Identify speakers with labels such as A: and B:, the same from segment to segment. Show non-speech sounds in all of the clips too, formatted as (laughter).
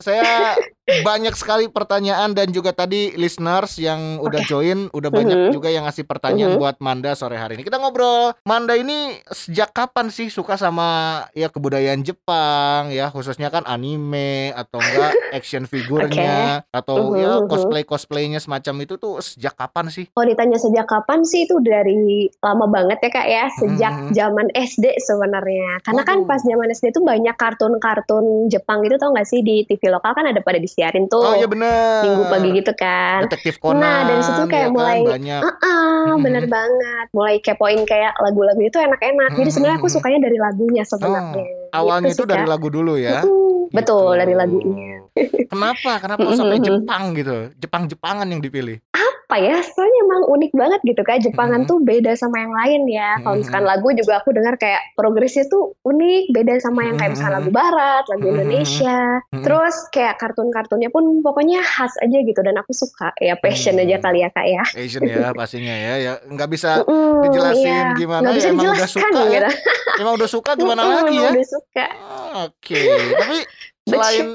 A: 谁啊？Banyak sekali pertanyaan dan juga tadi listeners yang udah
B: Oke.
A: join, udah banyak
B: Mhm.
A: juga yang ngasih pertanyaan
B: Mhm.
A: buat Manda sore hari ini. Kita ngobrol, Manda ini sejak kapan sih suka sama ya kebudayaan Jepang ya, khususnya kan anime atau enggak (laughs) action figurnya atau
B: Mhm,
A: ya
B: mhm.
A: cosplay-cosplaynya semacam itu tuh sejak kapan sih?
B: Kalau ditanya sejak kapan sih itu dari lama banget ya kak ya sejak
A: Mhm.
B: zaman SD sebenarnya karena kan
A: Waduh.
B: pas zaman SD itu banyak kartun-kartun Jepang itu tau gak sih di TV lokal kan ada pada disiarin tuh
A: Oh iya bener.
B: minggu pagi gitu kan
A: Detektif Conan.
B: Nah, dari situ kayak
A: ya kan,
B: mulai,
A: banyak.
B: Ah,
A: Mhm.
B: bener banget. Mulai kepoin kayak lagu-lagu itu enak-enak. Jadi
A: Mhm,
B: sebenarnya aku sukanya dari lagunya sebenarnya.
A: Awalnya
B: Gitu
A: itu
B: sih,
A: dari
B: Kak.
A: lagu dulu ya.
B: Mm, Betul,
A: Gitu.
B: dari lagunya.
A: Kenapa? Kenapa sampai. Jepang gitu? Jepang-Jepangan yang dipilih.
B: Apa ya? Soalnya emang unik banget gitu Kak. Jepangan
A: Mhm.
B: tuh beda sama yang lain ya. Kalau misalkan lagu juga aku dengar kayak progresnya tuh unik, beda sama yang kayak misalkan lagu barat, lagu. Indonesia.
A: Mhm.
B: Terus kayak kartun-kartunnya pun pokoknya khas aja gitu dan aku suka. Ya passion
A: Hmm.
B: aja kali ya Kak ya.
A: Asian ya pastinya ya. Ya nggak bisa
B: Mm,
A: dijelasin
B: iya.
A: gimana
B: Nggak
A: ya
B: bisa
A: emang udah suka ya.
B: gitu.
A: Emang udah suka gimana lagi ya?
B: Udah suka.
A: Oke. Tapi selain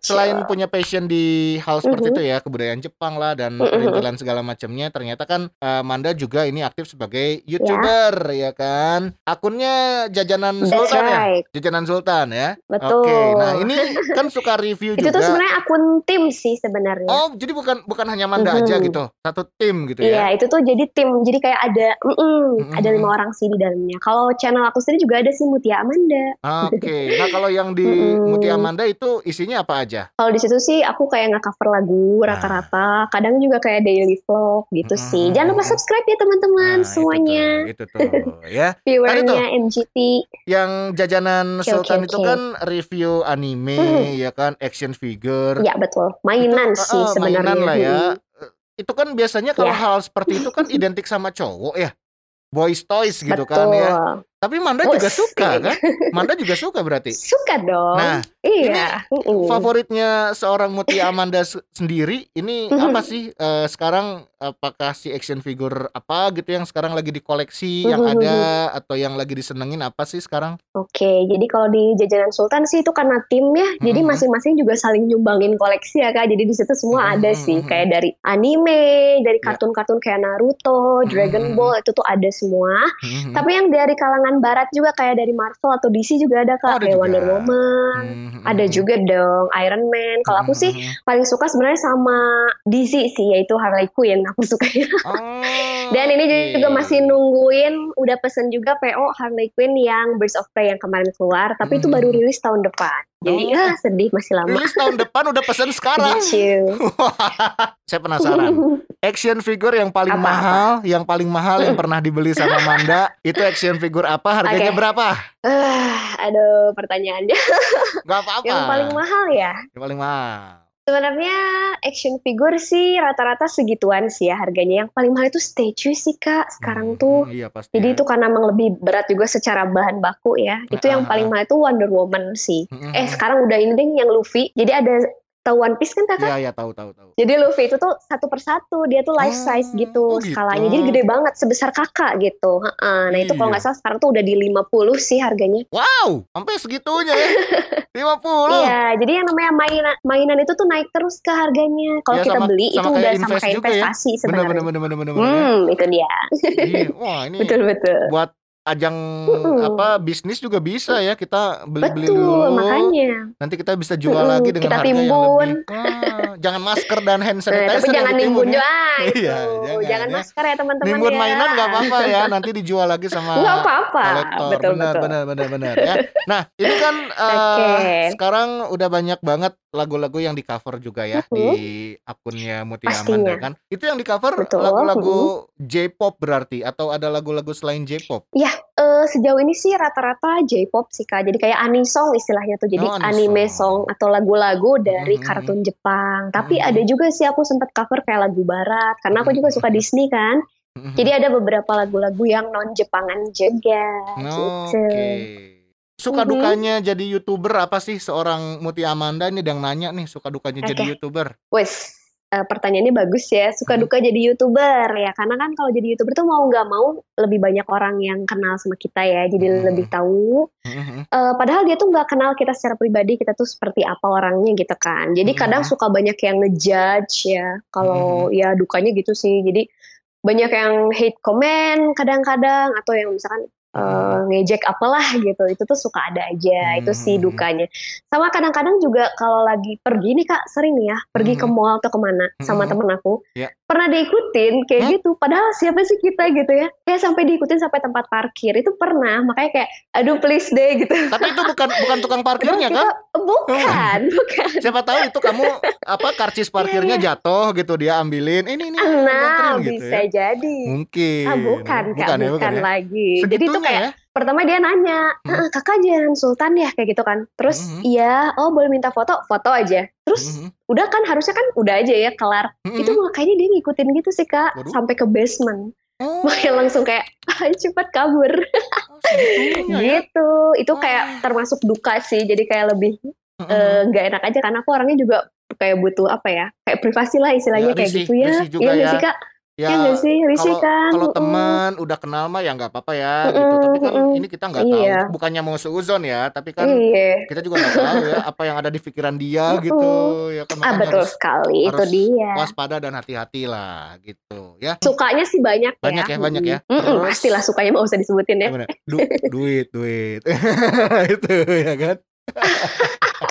A: selain punya passion di hal seperti
B: Mhm.
A: itu ya, kebudayaan Jepang lah dan
B: Mhm.
A: perintilan segala macamnya, ternyata kan eh, Manda juga ini aktif sebagai
B: Ya.
A: YouTuber ya kan. Akunnya Jajanan
B: That's
A: Sultan ya?
B: right.
A: Jajanan Sultan ya.
B: Betul.
A: Oke. Nah, ini kan suka review
B: Itu tuh
A: juga.
B: sebenarnya akun tim sih sebenarnya.
A: Oh, jadi bukan bukan hanya Manda
B: Mhm.
A: aja gitu. Satu tim gitu
B: Iya,
A: ya.
B: itu tuh jadi tim. Jadi kayak ada, mm-mm,
A: Mhm.
B: ada lima orang sih di dalamnya. Kalau channel aku sendiri juga ada sih Mutia Amanda.
A: Oke. Nah, kalau yang di (laughs)
B: Mm-mm.
A: Mutia Amanda itu isinya apa aja?
B: Kalau di situ sih aku kayak nge-cover lagu
A: Nah.
B: rata-rata. Kadang juga kayak daily vlog gitu
A: Mm-mm.
B: sih. Jangan lupa subscribe ya teman-teman
A: Nah,
B: semuanya.
A: Itu tuh, itu tuh ya. (laughs)
B: Viewernya MGT.
A: Yang jajanan
B: Oke,
A: Sultan
B: oke,
A: itu
B: oke.
A: kan review anime
B: Mhm.
A: ya kan, action figure.
B: Ya betul. Mainan
A: Itu,
B: sih
A: eh,
B: sebenarnya.
A: mainan lah ya. Eh, Itu kan biasanya kalau
B: Ya.
A: hal seperti itu kan (laughs) identik sama cowok ya. Boys toys gitu
B: Betul.
A: kan ya. Tapi Manda juga
B: Wes,
A: suka
B: kayaknya.
A: kan? Manda juga suka berarti. (laughs)
B: Suka dong.
A: Nah,
B: iya. Mm-mm.
A: Favoritnya seorang Mutia (laughs) Amanda se- sendiri ini apa sih eh, sekarang apakah si action figure apa gitu yang sekarang lagi dikoleksi yang
B: Mhm.
A: ada atau yang lagi disenengin apa sih sekarang?
B: Oke, jadi kalau di jajanan Sultan sih itu karena tim ya, jadi
A: Mhm.
B: masing-masing juga saling nyumbangin koleksi ya kak. Jadi di situ semua ada sih, kayak dari anime, dari
A: Ya.
B: kartun-kartun kayak Naruto, Dragon. Ball itu tuh ada semua. Tapi yang dari kalangan barat juga kayak dari Marvel atau DC juga ada
A: Oh,
B: kak,
A: ada
B: kayak
A: juga.
B: Wonder Woman.
A: Mhm,
B: Ada juga dong Iron Man. Kalau aku
A: Mhm,
B: sih
A: mhm.
B: paling suka sebenarnya sama DC sih, yaitu Harley Quinn. Aku sukanya.
A: Oh, (laughs)
B: Dan ini
A: oke.
B: juga masih nungguin, udah pesen juga PO Harley Quinn yang Birds of Prey yang kemarin keluar, tapi itu
A: Mhm.
B: baru rilis tahun depan. Jadi
A: Oh.
B: ah, sedih masih lama.
A: Rilis tahun depan udah pesan sekarang.
B: Gitu. (laughs)
A: Saya penasaran. Action figure yang paling
B: Apa,
A: mahal, yang paling mahal yang pernah dibeli sama Manda, itu action figure apa? Harganya
B: Oke.
A: berapa?
B: Ah, aduh pertanyaannya. (laughs)
A: Gak apa-apa.
B: yang paling mahal ya?
A: Yang paling mahal.
B: Sebenarnya action figure sih rata-rata segituan sih ya harganya. Yang paling mahal itu statue sih kak sekarang
A: Hmm,
B: tuh.
A: Iya pasti.
B: Jadi
A: ya.
B: itu karena emang lebih berat juga secara bahan baku ya. Itu yang
A: Ah, ah,
B: paling
A: ah.
B: mahal itu Wonder Woman sih.
A: Mhm.
B: Eh sekarang udah ini deh yang Luffy. Jadi ada tahu One Piece kan kakak?
A: Iya iya tahu tahu tahu.
B: Jadi Luffy itu tuh satu persatu, dia tuh life
A: Oh,
B: size
A: oh
B: gitu
A: gitu.
B: skalanya. Jadi gede banget, sebesar kakak gitu. Heeh. Nah itu kalau
A: Iya.
B: nggak salah sekarang tuh udah di 50 sih harganya.
A: Wow, sampai segitunya ya. (laughs) 50.
B: Iya, jadi yang namanya mainan mainan itu tuh naik terus ke harganya. Kalau
A: Ya,
B: kita
A: sama-
B: beli
A: sama
B: itu udah sama kayak
A: ya.
B: investasi
A: Bener
B: sebenarnya.
A: bener bener bener bener. bener.
B: Hmm, itu dia.
A: Iya, Wah ini (laughs)
B: betul betul.
A: buat ajang apa bisnis juga bisa ya kita beli-beli dulu.
B: makanya.
A: Nanti kita bisa jual lagi dengan
B: kita
A: harga yang
B: timbun.
A: lebih. Ah, jangan masker dan hand
B: Nah,
A: sanitizer
B: tapi
A: yang
B: jangan nimbun
A: ya. (laughs) Iya, jangan
B: jangan,
A: ya.
B: masker ya teman-teman
A: Nimbun
B: ya.
A: mainan nggak apa-apa ya, (laughs) nanti dijual lagi sama
B: Nggak apa-apa.
A: kolektor.
B: Betul
A: benar,
B: betul.
A: benar, benar, benar, ya. Nah, ini kan (laughs) eh,
B: Oke.
A: sekarang udah banyak banget lagu-lagu yang di cover juga ya
B: Mhm.
A: di akunnya Mutia
B: Pastinya.
A: Amanda kan. Itu yang di cover
B: Betul,
A: lagu-lagu J-pop berarti atau ada lagu-lagu selain J-pop?
B: Eh, sejauh ini sih rata-rata J-pop sih kak. Jadi kayak anisong istilahnya tuh. Jadi
A: Oh,
B: anime song atau lagu-lagu dari
A: Mhm.
B: kartun Jepang. Tapi
A: Mhm.
B: ada juga sih aku sempat cover kayak lagu Barat. Karena aku juga suka
A: Mhm.
B: Disney kan.
A: Mhm.
B: Jadi ada beberapa lagu-lagu yang non Jepangan juga. Gitu.
A: Oke. Suka
B: Mhm.
A: dukanya jadi YouTuber apa sih seorang Mutia Amanda ini yang nanya nih suka dukanya jadi
B: Oke.
A: YouTuber?
B: Wes, eh, pertanyaannya bagus ya. Suka
A: Hmm.
B: duka jadi youtuber ya, karena kan kalau jadi youtuber tuh mau nggak mau lebih banyak orang yang kenal sama kita ya, jadi
A: Hmm.
B: lebih tahu. Eh, padahal dia tuh nggak kenal kita secara pribadi, kita tuh seperti apa orangnya gitu kan. Jadi
A: Mhm.
B: kadang suka banyak yang ngejudge ya. Kalau ya dukanya gitu sih. Jadi banyak yang hate comment kadang-kadang atau yang misalkan eh,
A: Mhm.
B: ngejek apalah gitu. Itu tuh suka ada aja. Itu sih
A: Mhm.
B: dukanya. Sama kadang-kadang juga kalau lagi pergi nih Kak, sering nih ya, pergi ke
A: Mhm.
B: mall atau ke mana sama
A: Mhm.
B: temen aku.
A: Ya.
B: Pernah diikutin kayak
A: Hmm?
B: gitu. Padahal siapa sih kita gitu ya? Kayak sampai diikutin sampai tempat parkir. Itu pernah. Makanya kayak aduh please deh gitu.
A: Tapi itu bukan bukan tukang parkirnya kan?
B: Bukan, bukan.
A: Siapa tahu itu kamu apa karcis parkirnya jatuh gitu dia ambilin. Ini ini
B: Iya, Nah,
A: gitu
B: bisa
A: ya.
B: jadi.
A: Mungkin.
B: Ah, bukan, Kak,
A: bukan, ya,
B: bukan,
A: bukan ya.
B: lagi. Jadi itu
A: Segitunya
B: kayak
A: ya.
B: pertama dia nanya,
A: Hmm.
B: "Eh, kakak jalan Sultan ya kayak gitu kan. Terus
A: Mhm.
B: iya, oh boleh minta foto, foto aja. Terus
A: Mhm.
B: udah kan harusnya kan udah aja ya kelar.
A: Mhm.
B: Itu makanya dia ngikutin gitu sih kak,
A: Waduh.
B: sampai ke basement.
A: Oh, (laughs)
B: Makanya langsung kayak ah, cepat kabur
A: segitunya ya.
B: gitu. Itu
A: Oh.
B: kayak termasuk duka sih. Jadi kayak lebih
A: Mhm.
B: eh, nggak enak aja karena aku orangnya juga kayak butuh apa ya kayak privasi lah istilahnya
A: Ya,
B: kayak
A: risih,
B: gitu ya Iya
A: ya.
B: sih kak
A: Ya,
B: Iya nggak sih risih
A: kalau
B: kan
A: kalau
B: Mm-mm.
A: teman udah kenal mah ya nggak apa-apa ya gitu. Tapi kan
B: mm-mm.
A: ini kita nggak
B: Iya.
A: tahu. Bukannya mau seuzon ya, tapi kan
B: iya
A: kita juga nggak tahu ya apa yang ada di pikiran dia gitu. Ya kan
B: ah
A: makanya
B: betul
A: harus
B: sekali itu
A: harus
B: dia
A: waspada dan hati-hati lah gitu ya.
B: sukanya sih banyak,
A: Banyak ya, banyak ya.
B: Mm-mm. Mm-mm,
A: Terus-
B: pastilah sukanya mau usah disebutin ya?
A: Du- duit, duit. (laughs) itu ya kan. (laughs)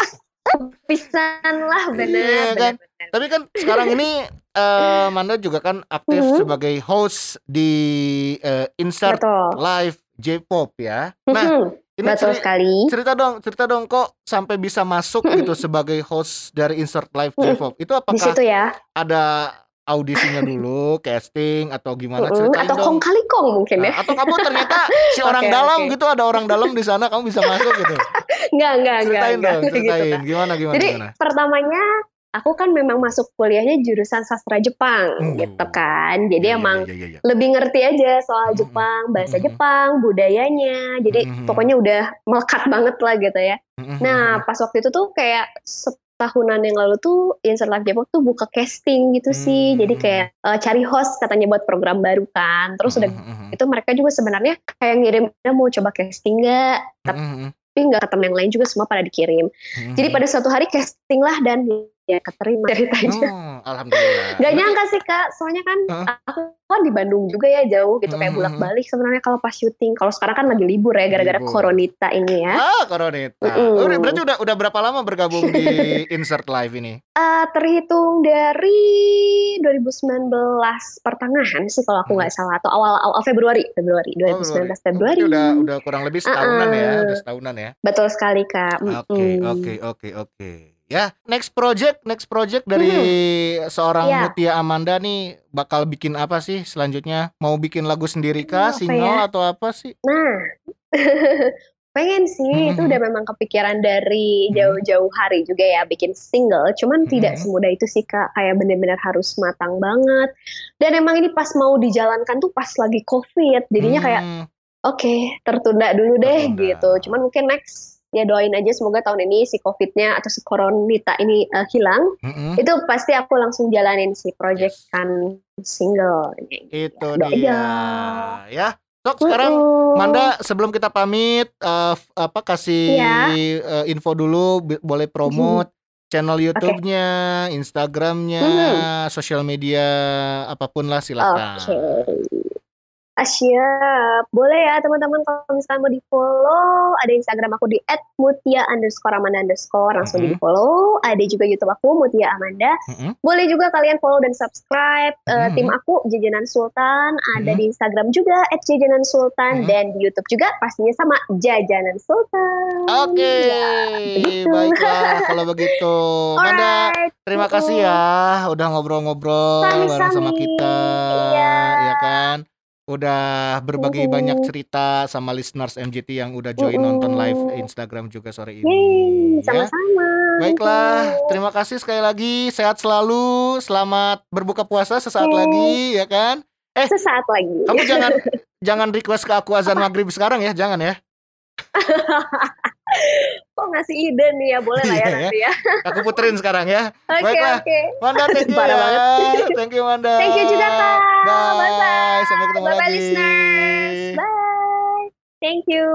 B: pisan lah bener,
A: Iya, kan?
B: bener.
A: Tapi kan sekarang ini eh, Manda juga kan aktif
B: Mhm.
A: sebagai host di eh, Insert
B: betul
A: Live J-pop ya. Nah,
B: Mhm,
A: ini
B: betul
A: ceri-
B: sekali
A: cerita dong, cerita dong kok sampai bisa masuk
B: Mhm.
A: gitu sebagai host dari Insert Live
B: Mhm.
A: J-pop. Itu apakah
B: ya
A: ada audisinya dulu, casting atau gimana? Ceritain
B: atau
A: dong.
B: kong kali kong mungkin ya
A: Nah, atau kamu ternyata (laughs) si orang
B: Oke,
A: dalam
B: oke.
A: gitu ada orang dalam di sana kamu bisa masuk gitu.
B: nggak nggak nggak
A: Ceritain
B: nggak
A: dong,
B: gitu,
A: ceritain
B: Kak.
A: gimana gimana
B: Jadi
A: gimana.
B: pertamanya aku kan memang masuk kuliahnya jurusan sastra Jepang
A: Hmm.
B: gitu kan. Jadi
A: Iya, iya,
B: emang
A: iya,
B: lebih ngerti aja soal
A: Mhm.
B: Jepang, bahasa
A: Mhm.
B: Jepang, budayanya. Jadi
A: Mhm.
B: pokoknya udah melekat banget lah gitu ya. Nah, pas waktu itu tuh kayak setahunan yang lalu tuh Insert Live J-pop tuh buka casting gitu sih.
A: Hmm.
B: Jadi kayak eh, cari host katanya buat program baru kan. Terus udah
A: Mhm, mhm,
B: itu mereka juga sebenarnya kayak ngirim mau coba casting nggak? Tapi nggak ke temen yang lain juga semua pada dikirim.
A: mhm.
B: Jadi pada suatu hari casting lah dan ya keterima ceritanya.
A: Oh, alhamdulillah.
B: Gak nyangka sih kak, soalnya kan
A: Heeh.
B: aku kan di Bandung juga ya jauh gitu kayak
A: Mhm.
B: bolak balik sebenarnya kalau pas syuting. Kalau sekarang kan lagi libur ya gara-gara
A: Libur.
B: koronita ini ya.
A: Ah, Koronita.
B: Mm-mm.
A: Oh, berarti udah udah berapa lama bergabung di (laughs) Insert Live ini?
B: Eh, terhitung dari 2019 pertengahan sih kalau aku nggak salah atau awal awal Februari Februari
A: Oh,
B: 2019 Februari.
A: Berarti udah udah kurang lebih setahunan ya,
B: Uh-uh.
A: udah setahunan ya.
B: Betul sekali kak.
A: Oke, oke, oke, oke. Ya, next project, next project dari seorang
B: Iya.
A: Mutia Amanda nih bakal bikin apa sih selanjutnya? Mau bikin lagu sendiri kah,
B: Apa
A: single
B: ya?
A: atau apa sih?
B: Nah, (laughs) pengen sih itu
A: Mhm.
B: udah memang kepikiran dari
A: Mhm.
B: jauh-jauh hari juga ya bikin single. Cuman tidak
A: Mhm.
B: semudah itu sih kak, kayak bener-bener harus matang banget. Dan emang ini pas mau dijalankan tuh pas lagi covid, jadinya kayak
A: Hmm,
B: oke tertunda dulu deh
A: Tertunda.
B: gitu. Cuman mungkin next ya doain aja semoga tahun ini si covidnya atau si koronita ini eh, hilang.
A: mm-mm.
B: Itu pasti aku langsung jalanin si project
A: Yes.
B: kan single.
A: Itu
B: Doa
A: dia. Ya. Sok sekarang. Manda sebelum kita pamit f- apa kasih
B: Iya.
A: eh, info dulu boleh promote channel YouTube-nya, Instagram-nya, sosial media apa pun lah silakan.
B: Oke. Ah, siap. Boleh ya teman-teman kalau misalnya mau di follow, ada Instagram aku di @mutia underscore amanda underscore langsung
A: Mhm.
B: di follow. Ada juga YouTube aku Mutia Amanda.
A: Mm-mm.
B: Boleh juga kalian follow dan subscribe eh,
A: Mhm.
B: tim aku Jajanan Sultan. Ada
A: Mhm.
B: di Instagram juga @jajanan sultan
A: Mhm.
B: dan di YouTube juga pastinya sama Jajanan Sultan.
A: Oke,
B: Ya, begitu.
A: baiklah (laughs) kalau begitu. Manda,
B: Alright.
A: terima
B: Mm-mm.
A: kasih ya udah ngobrol-ngobrol bareng sama kita.
B: Iya.
A: Ya kan? Udah berbagi banyak cerita sama listeners MGT yang udah join nonton live Instagram juga sore ini.
B: Yeay,
A: ya.
B: sama-sama.
A: Baiklah, terima kasih sekali lagi. Sehat selalu. Selamat berbuka puasa sesaat lagi, ya kan? Eh,
B: Sesaat lagi.
A: kamu jangan (laughs) jangan request ke aku azan maghrib sekarang ya, jangan ya. (laughs)
B: Kok ngasih ide nih ya, boleh lah ya
A: Iya ya.
B: nanti ya.
A: Aku puterin sekarang ya. (laughs)
B: Oke,
A: Baiklah.
B: oke.
A: Manda (laughs) thank you ya.
B: banget.
A: Thank you Manda.
B: Thank you juga, Kak.
A: Bye.
B: Bye-bye.
A: Sampai ketemu
B: Bye-bye,
A: lagi.
B: listeners. Bye. Thank you.